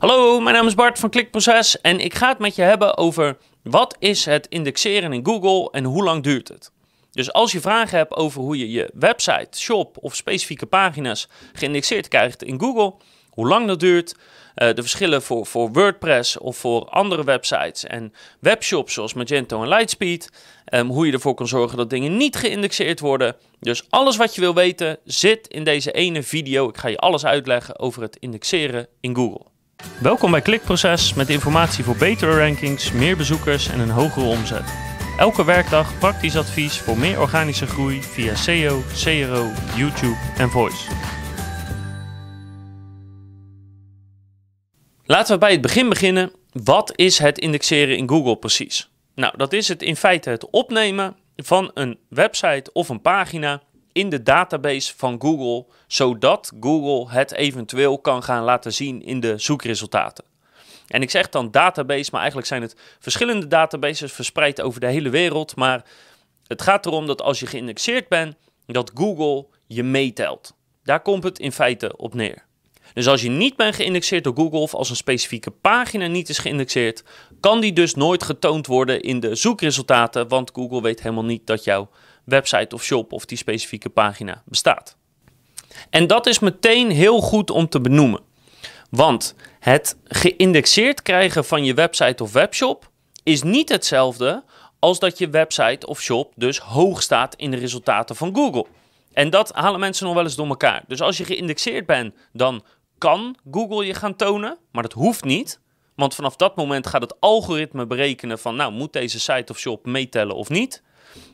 Hallo, mijn naam is Bart van Klikproces en ik ga het met je hebben over wat is het indexeren in Google en hoe lang duurt het. Dus als je vragen hebt over hoe je je website, shop of specifieke pagina's geïndexeerd krijgt in Google, hoe lang dat duurt, uh, de verschillen voor, voor WordPress of voor andere websites en webshops zoals Magento en Lightspeed, um, hoe je ervoor kan zorgen dat dingen niet geïndexeerd worden. Dus alles wat je wil weten zit in deze ene video. Ik ga je alles uitleggen over het indexeren in Google. Welkom bij Klikproces met informatie voor betere rankings, meer bezoekers en een hogere omzet. Elke werkdag praktisch advies voor meer organische groei via SEO, CRO, YouTube en Voice. Laten we bij het begin beginnen. Wat is het indexeren in Google precies? Nou, dat is het in feite het opnemen van een website of een pagina in de database van Google, zodat Google het eventueel kan gaan laten zien in de zoekresultaten. En ik zeg dan database, maar eigenlijk zijn het verschillende databases verspreid over de hele wereld. Maar het gaat erom dat als je geïndexeerd bent, dat Google je meetelt. Daar komt het in feite op neer. Dus als je niet bent geïndexeerd door Google of als een specifieke pagina niet is geïndexeerd, kan die dus nooit getoond worden in de zoekresultaten, want Google weet helemaal niet dat jouw website of shop of die specifieke pagina bestaat. En dat is meteen heel goed om te benoemen. Want het geïndexeerd krijgen van je website of webshop is niet hetzelfde als dat je website of shop dus hoog staat in de resultaten van Google. En dat halen mensen nog wel eens door elkaar. Dus als je geïndexeerd bent, dan kan Google je gaan tonen, maar dat hoeft niet. Want vanaf dat moment gaat het algoritme berekenen van, nou, moet deze site of shop meetellen of niet?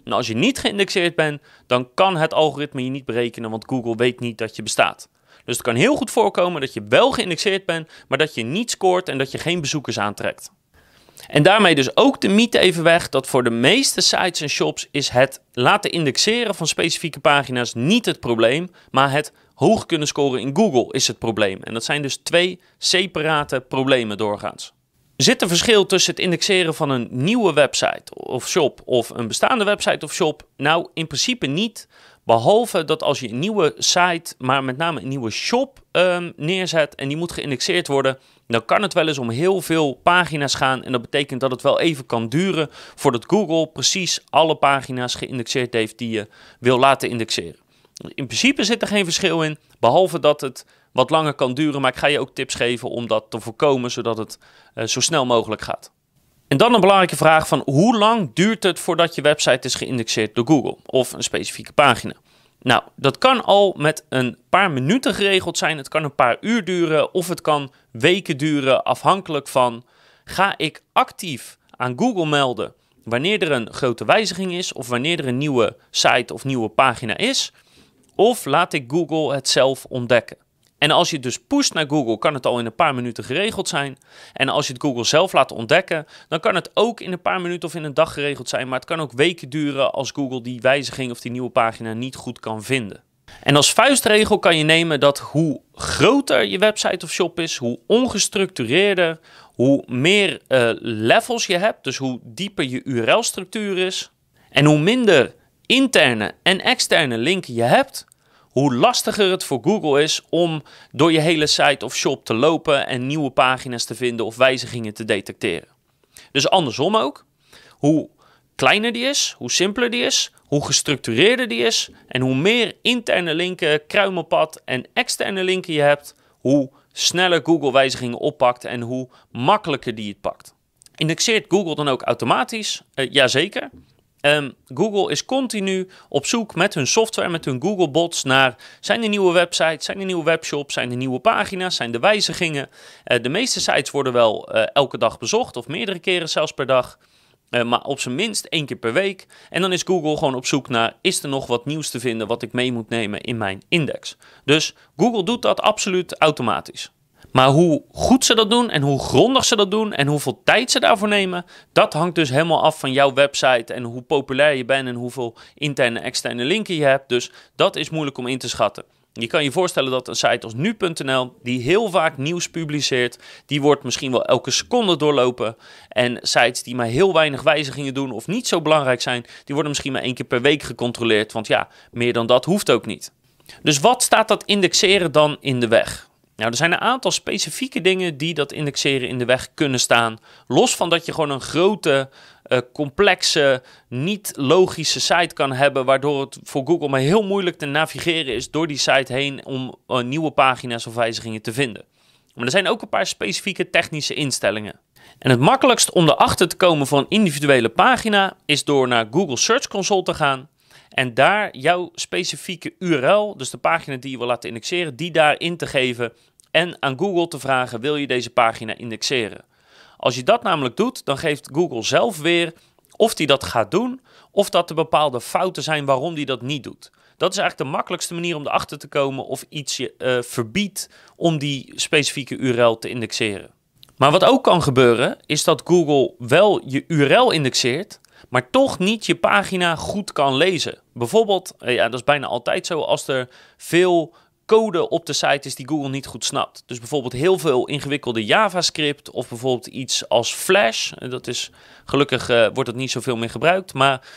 En als je niet geïndexeerd bent, dan kan het algoritme je niet berekenen, want Google weet niet dat je bestaat. Dus het kan heel goed voorkomen dat je wel geïndexeerd bent, maar dat je niet scoort en dat je geen bezoekers aantrekt. En daarmee dus ook de mythe even weg dat voor de meeste sites en shops is het laten indexeren van specifieke pagina's niet het probleem, maar het hoog kunnen scoren in Google is het probleem. En dat zijn dus twee separate problemen doorgaans. Zit er verschil tussen het indexeren van een nieuwe website of shop of een bestaande website of shop? Nou, in principe niet. Behalve dat als je een nieuwe site, maar met name een nieuwe shop um, neerzet en die moet geïndexeerd worden, dan kan het wel eens om heel veel pagina's gaan. En dat betekent dat het wel even kan duren voordat Google precies alle pagina's geïndexeerd heeft die je wil laten indexeren. In principe zit er geen verschil in, behalve dat het wat langer kan duren. Maar ik ga je ook tips geven om dat te voorkomen, zodat het uh, zo snel mogelijk gaat. En dan een belangrijke vraag van hoe lang duurt het voordat je website is geïndexeerd door Google of een specifieke pagina? Nou, dat kan al met een paar minuten geregeld zijn. Het kan een paar uur duren of het kan weken duren, afhankelijk van ga ik actief aan Google melden wanneer er een grote wijziging is of wanneer er een nieuwe site of nieuwe pagina is. Of laat ik Google het zelf ontdekken. En als je het dus pusht naar Google, kan het al in een paar minuten geregeld zijn. En als je het Google zelf laat ontdekken, dan kan het ook in een paar minuten of in een dag geregeld zijn. Maar het kan ook weken duren als Google die wijziging of die nieuwe pagina niet goed kan vinden. En als vuistregel kan je nemen dat hoe groter je website of shop is, hoe ongestructureerder, hoe meer uh, levels je hebt, dus hoe dieper je URL-structuur is, en hoe minder interne en externe linken je hebt, hoe lastiger het voor Google is om door je hele site of shop te lopen en nieuwe pagina's te vinden of wijzigingen te detecteren. Dus andersom ook. Hoe kleiner die is, hoe simpeler die is, hoe gestructureerder die is en hoe meer interne linken, kruimelpad en externe linken je hebt, hoe sneller Google wijzigingen oppakt en hoe makkelijker die het pakt. Indexeert Google dan ook automatisch? Uh, jazeker. Um, Google is continu op zoek met hun software, met hun Google bots naar zijn nieuwe websites, zijn nieuwe webshops, zijn nieuwe pagina's, zijn er wijzigingen. Uh, de meeste sites worden wel uh, elke dag bezocht of meerdere keren zelfs per dag. Uh, maar op zijn minst één keer per week. En dan is Google gewoon op zoek naar: is er nog wat nieuws te vinden wat ik mee moet nemen in mijn index? Dus Google doet dat absoluut automatisch. Maar hoe goed ze dat doen en hoe grondig ze dat doen en hoeveel tijd ze daarvoor nemen, dat hangt dus helemaal af van jouw website en hoe populair je bent en hoeveel interne en externe linken je hebt. Dus dat is moeilijk om in te schatten. Je kan je voorstellen dat een site als nu.nl, die heel vaak nieuws publiceert, die wordt misschien wel elke seconde doorlopen. En sites die maar heel weinig wijzigingen doen of niet zo belangrijk zijn, die worden misschien maar één keer per week gecontroleerd. Want ja, meer dan dat hoeft ook niet. Dus wat staat dat indexeren dan in de weg? Nou, er zijn een aantal specifieke dingen die dat indexeren in de weg kunnen staan. Los van dat je gewoon een grote, uh, complexe, niet logische site kan hebben, waardoor het voor Google maar heel moeilijk te navigeren is door die site heen om uh, nieuwe pagina's of wijzigingen te vinden. Maar er zijn ook een paar specifieke technische instellingen. En het makkelijkst om erachter te komen een individuele pagina is door naar Google Search Console te gaan en daar jouw specifieke URL, dus de pagina die je wil laten indexeren, die daarin te geven en aan Google te vragen: wil je deze pagina indexeren? Als je dat namelijk doet, dan geeft Google zelf weer of die dat gaat doen of dat er bepaalde fouten zijn waarom die dat niet doet. Dat is eigenlijk de makkelijkste manier om erachter te komen of iets je uh, verbiedt om die specifieke URL te indexeren. Maar wat ook kan gebeuren, is dat Google wel je URL indexeert, maar toch niet je pagina goed kan lezen. Bijvoorbeeld, eh, ja, dat is bijna altijd zo, als er veel code op de site is die Google niet goed snapt. Dus bijvoorbeeld heel veel ingewikkelde JavaScript of bijvoorbeeld iets als Flash. Eh, dat is gelukkig uh, wordt het niet zoveel meer gebruikt, maar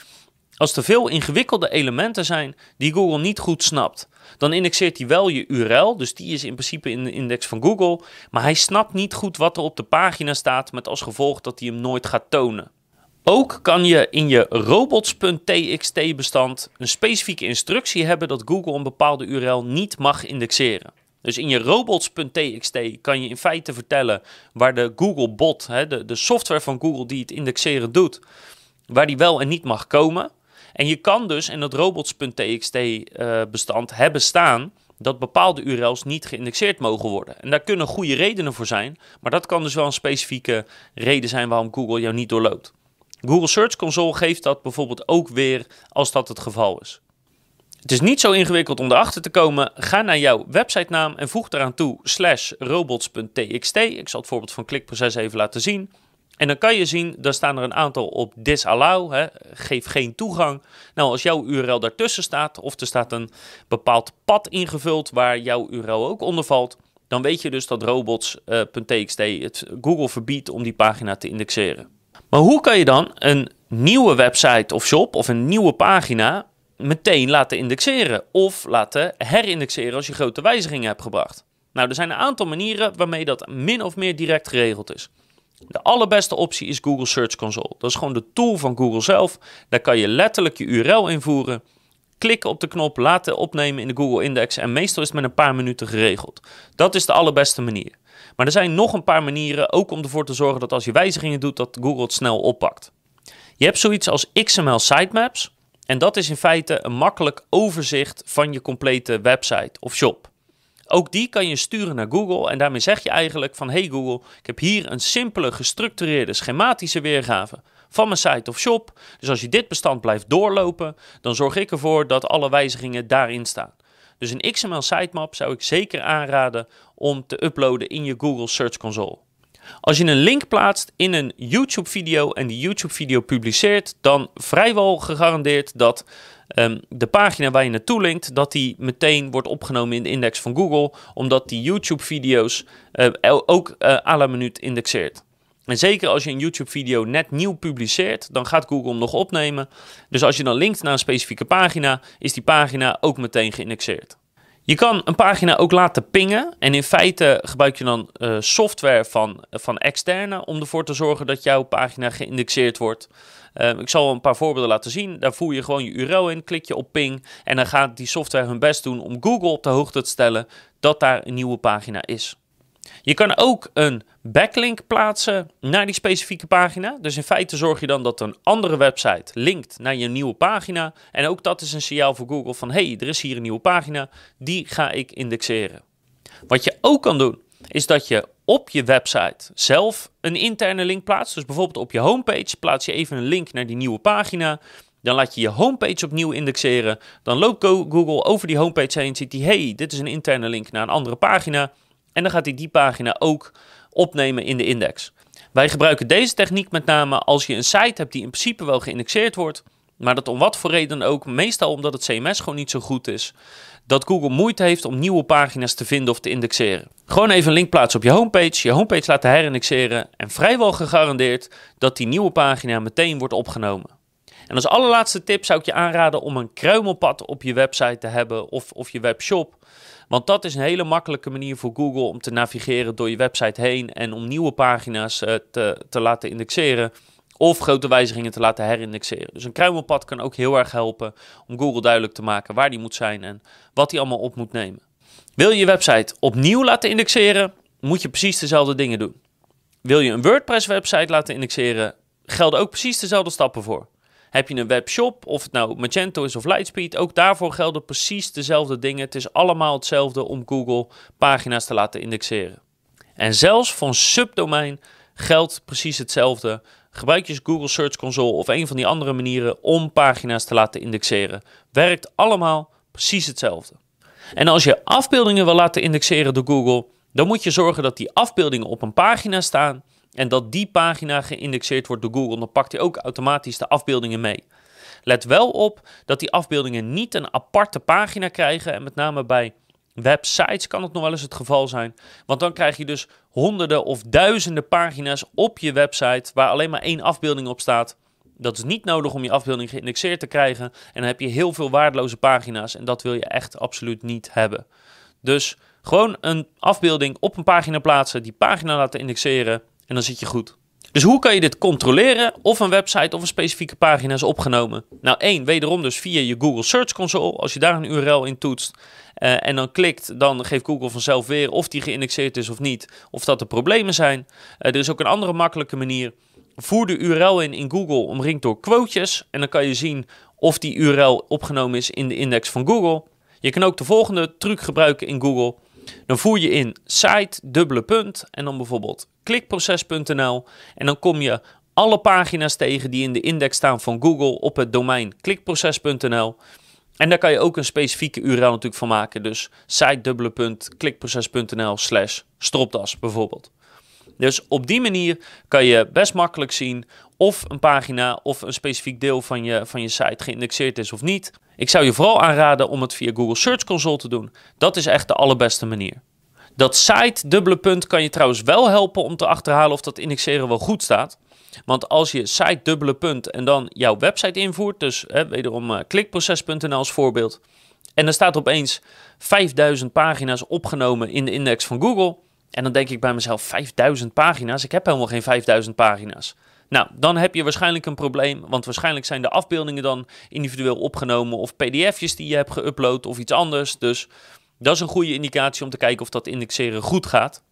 als er veel ingewikkelde elementen zijn die Google niet goed snapt, dan indexeert hij wel je URL, dus die is in principe in de index van Google, maar hij snapt niet goed wat er op de pagina staat, met als gevolg dat hij hem nooit gaat tonen. Ook kan je in je robots.txt bestand een specifieke instructie hebben dat Google een bepaalde URL niet mag indexeren. Dus in je robots.txt kan je in feite vertellen waar de Google bot, de, de software van Google die het indexeren doet, waar die wel en niet mag komen. En je kan dus in dat robots.txt uh, bestand hebben staan dat bepaalde URL's niet geïndexeerd mogen worden. En daar kunnen goede redenen voor zijn, maar dat kan dus wel een specifieke reden zijn waarom Google jou niet doorloopt. Google Search Console geeft dat bijvoorbeeld ook weer als dat het geval is. Het is niet zo ingewikkeld om erachter te komen. Ga naar jouw websitenaam en voeg eraan toe slash robots.txt. Ik zal het voorbeeld van klikproces even laten zien. En dan kan je zien, daar staan er een aantal op disallow, hè, geef geen toegang. Nou, als jouw URL daartussen staat, of er staat een bepaald pad ingevuld waar jouw URL ook onder valt, dan weet je dus dat robots.txt het Google verbiedt om die pagina te indexeren. Maar hoe kan je dan een nieuwe website of shop of een nieuwe pagina meteen laten indexeren of laten herindexeren als je grote wijzigingen hebt gebracht? Nou, er zijn een aantal manieren waarmee dat min of meer direct geregeld is. De allerbeste optie is Google Search Console. Dat is gewoon de tool van Google zelf. Daar kan je letterlijk je URL invoeren, klikken op de knop, laten opnemen in de Google Index en meestal is het met een paar minuten geregeld. Dat is de allerbeste manier. Maar er zijn nog een paar manieren, ook om ervoor te zorgen dat als je wijzigingen doet, dat Google het snel oppakt. Je hebt zoiets als XML sitemaps. En dat is in feite een makkelijk overzicht van je complete website of shop. Ook die kan je sturen naar Google en daarmee zeg je eigenlijk van hey Google, ik heb hier een simpele gestructureerde schematische weergave van mijn site of shop. Dus als je dit bestand blijft doorlopen, dan zorg ik ervoor dat alle wijzigingen daarin staan. Dus een XML sitemap zou ik zeker aanraden om te uploaden in je Google Search Console. Als je een link plaatst in een YouTube-video en die YouTube-video publiceert, dan vrijwel gegarandeerd dat um, de pagina waar je naartoe linkt, dat die meteen wordt opgenomen in de index van Google, omdat die YouTube-video's uh, ook uh, à la minuut indexeert. En zeker als je een YouTube-video net nieuw publiceert, dan gaat Google hem nog opnemen. Dus als je dan linkt naar een specifieke pagina, is die pagina ook meteen geïndexeerd. Je kan een pagina ook laten pingen. En in feite gebruik je dan uh, software van, van externe om ervoor te zorgen dat jouw pagina geïndexeerd wordt. Uh, ik zal een paar voorbeelden laten zien. Daar voer je gewoon je URL in, klik je op ping. En dan gaat die software hun best doen om Google op de hoogte te stellen dat daar een nieuwe pagina is. Je kan ook een backlink plaatsen naar die specifieke pagina. Dus in feite zorg je dan dat een andere website linkt naar je nieuwe pagina. En ook dat is een signaal voor Google van hey, er is hier een nieuwe pagina, die ga ik indexeren. Wat je ook kan doen, is dat je op je website zelf een interne link plaatst. Dus bijvoorbeeld op je homepage plaats je even een link naar die nieuwe pagina. Dan laat je je homepage opnieuw indexeren. Dan loopt Google over die homepage heen, ziet hij, hey, dit is een interne link naar een andere pagina. En dan gaat hij die pagina ook opnemen in de index. Wij gebruiken deze techniek met name als je een site hebt die in principe wel geïndexeerd wordt, maar dat om wat voor reden ook, meestal omdat het CMS gewoon niet zo goed is, dat Google moeite heeft om nieuwe pagina's te vinden of te indexeren. Gewoon even een link plaatsen op je homepage, je homepage laten herindexeren en vrijwel gegarandeerd dat die nieuwe pagina meteen wordt opgenomen. En als allerlaatste tip zou ik je aanraden om een kruimelpad op je website te hebben of, of je webshop Want dat is een hele makkelijke manier voor Google om te navigeren door je website heen en om nieuwe pagina's uh, te, te laten indexeren of grote wijzigingen te laten herindexeren. Dus een kruimelpad kan ook heel erg helpen om Google duidelijk te maken waar die moet zijn en wat hij allemaal op moet nemen. Wil je je website opnieuw laten indexeren, moet je precies dezelfde dingen doen. Wil je een WordPress-website laten indexeren, gelden ook precies dezelfde stappen voor. Heb je een webshop, of het nou Magento is of Lightspeed, ook daarvoor gelden precies dezelfde dingen. Het is allemaal hetzelfde om Google pagina's te laten indexeren. En zelfs een subdomein geldt precies hetzelfde. Gebruik je Google Search Console of een van die andere manieren om pagina's te laten indexeren. Werkt allemaal precies hetzelfde. En als je afbeeldingen wil laten indexeren door Google, dan moet je zorgen dat die afbeeldingen op een pagina staan en dat die pagina geïndexeerd wordt door Google. Dan pakt hij ook automatisch de afbeeldingen mee. Let wel op dat die afbeeldingen niet een aparte pagina krijgen. En met name bij websites kan het nog wel eens het geval zijn. Want dan krijg je dus honderden of duizenden pagina's op je website waar alleen maar één afbeelding op staat. Dat is niet nodig om je afbeelding geïndexeerd te krijgen. En dan heb je heel veel waardeloze pagina's en dat wil je echt absoluut niet hebben. Dus gewoon een afbeelding op een pagina plaatsen, die pagina laten indexeren en dan zit je goed. Dus hoe kan je dit controleren of een website of een specifieke pagina is opgenomen? Nou, één, wederom dus via je Google Search Console. Als je daar een URL in toetst uh, en dan klikt, dan geeft Google vanzelf weer of die geïndexeerd is of niet, of dat er problemen zijn. Uh, er is ook een andere makkelijke manier. Voer de URL in in Google omringd door quotejes en dan kan je zien of die URL opgenomen is in de index van Google. Je kan ook de volgende truc gebruiken in Google. Dan voer je in site, dubbele punt en dan bijvoorbeeld klikproces.nl. En dan kom je alle pagina's tegen die in de index staan van Google op het domein klikproces.nl. En daar kan je ook een specifieke URL natuurlijk van maken. Dus site dubbele punt klikproces.nl slash stropdas bijvoorbeeld. Dus op die manier kan je best makkelijk zien of een pagina of een specifiek deel van je, van je site geïndexeerd is of niet. Ik zou je vooral aanraden om het via Google Search Console te doen. Dat is echt de allerbeste manier. Dat site dubbele punt kan je trouwens wel helpen om te achterhalen of dat indexeren wel goed staat. Want als je site dubbele punt en dan jouw website invoert, dus hè, wederom uh, klikproces.nl als voorbeeld, en er staat opeens 5000 pagina's opgenomen in de index van Google, en dan denk ik bij mezelf 5000 pagina's, ik heb helemaal geen 5000 pagina's. Nou, dan heb je waarschijnlijk een probleem, want waarschijnlijk zijn de afbeeldingen dan individueel opgenomen of pdf'jes die je hebt geüpload of iets anders. Dus dat is een goede indicatie om te kijken of dat indexeren goed gaat.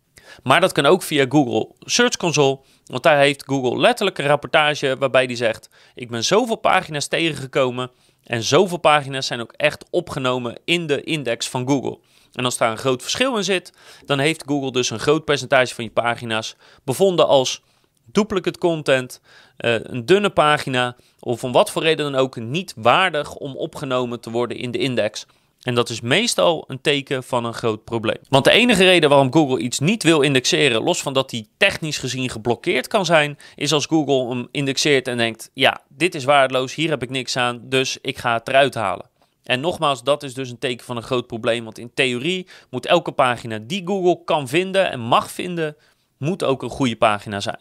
Maar dat kan ook via Google Search Console, want daar heeft Google letterlijk een rapportage waarbij die zegt: Ik ben zoveel pagina's tegengekomen en zoveel pagina's zijn ook echt opgenomen in de index van Google. En als daar een groot verschil in zit, dan heeft Google dus een groot percentage van je pagina's bevonden als duplicate content, uh, een dunne pagina of om wat voor reden dan ook niet waardig om opgenomen te worden in de index. En dat is meestal een teken van een groot probleem. Want de enige reden waarom Google iets niet wil indexeren, los van dat die technisch gezien geblokkeerd kan zijn, is als Google hem indexeert en denkt: ja, dit is waardeloos, hier heb ik niks aan, dus ik ga het eruit halen. En nogmaals, dat is dus een teken van een groot probleem. Want in theorie moet elke pagina die Google kan vinden en mag vinden, moet ook een goede pagina zijn.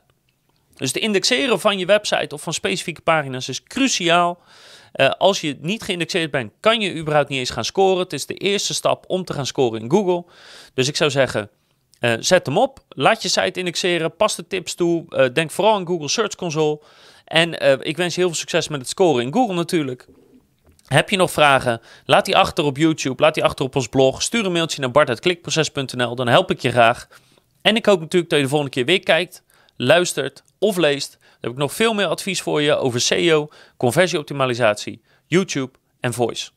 Dus de indexeren van je website of van specifieke pagina's is cruciaal. Uh, als je niet geïndexeerd bent, kan je überhaupt niet eens gaan scoren. Het is de eerste stap om te gaan scoren in Google. Dus ik zou zeggen, uh, zet hem op. Laat je site indexeren. Pas de tips toe. Uh, denk vooral aan Google Search Console. En ik wens je heel veel succes met het scoren in Google natuurlijk. Heb je nog vragen? Laat die achter op YouTube. Laat die achter op ons blog. Stuur een mailtje naar bart.klikproces.nl. Dan help ik je graag. En ik hoop natuurlijk dat je de volgende keer weer kijkt, luistert of leest. Dan heb ik nog veel meer advies voor je over SEO, conversieoptimalisatie, YouTube en voice.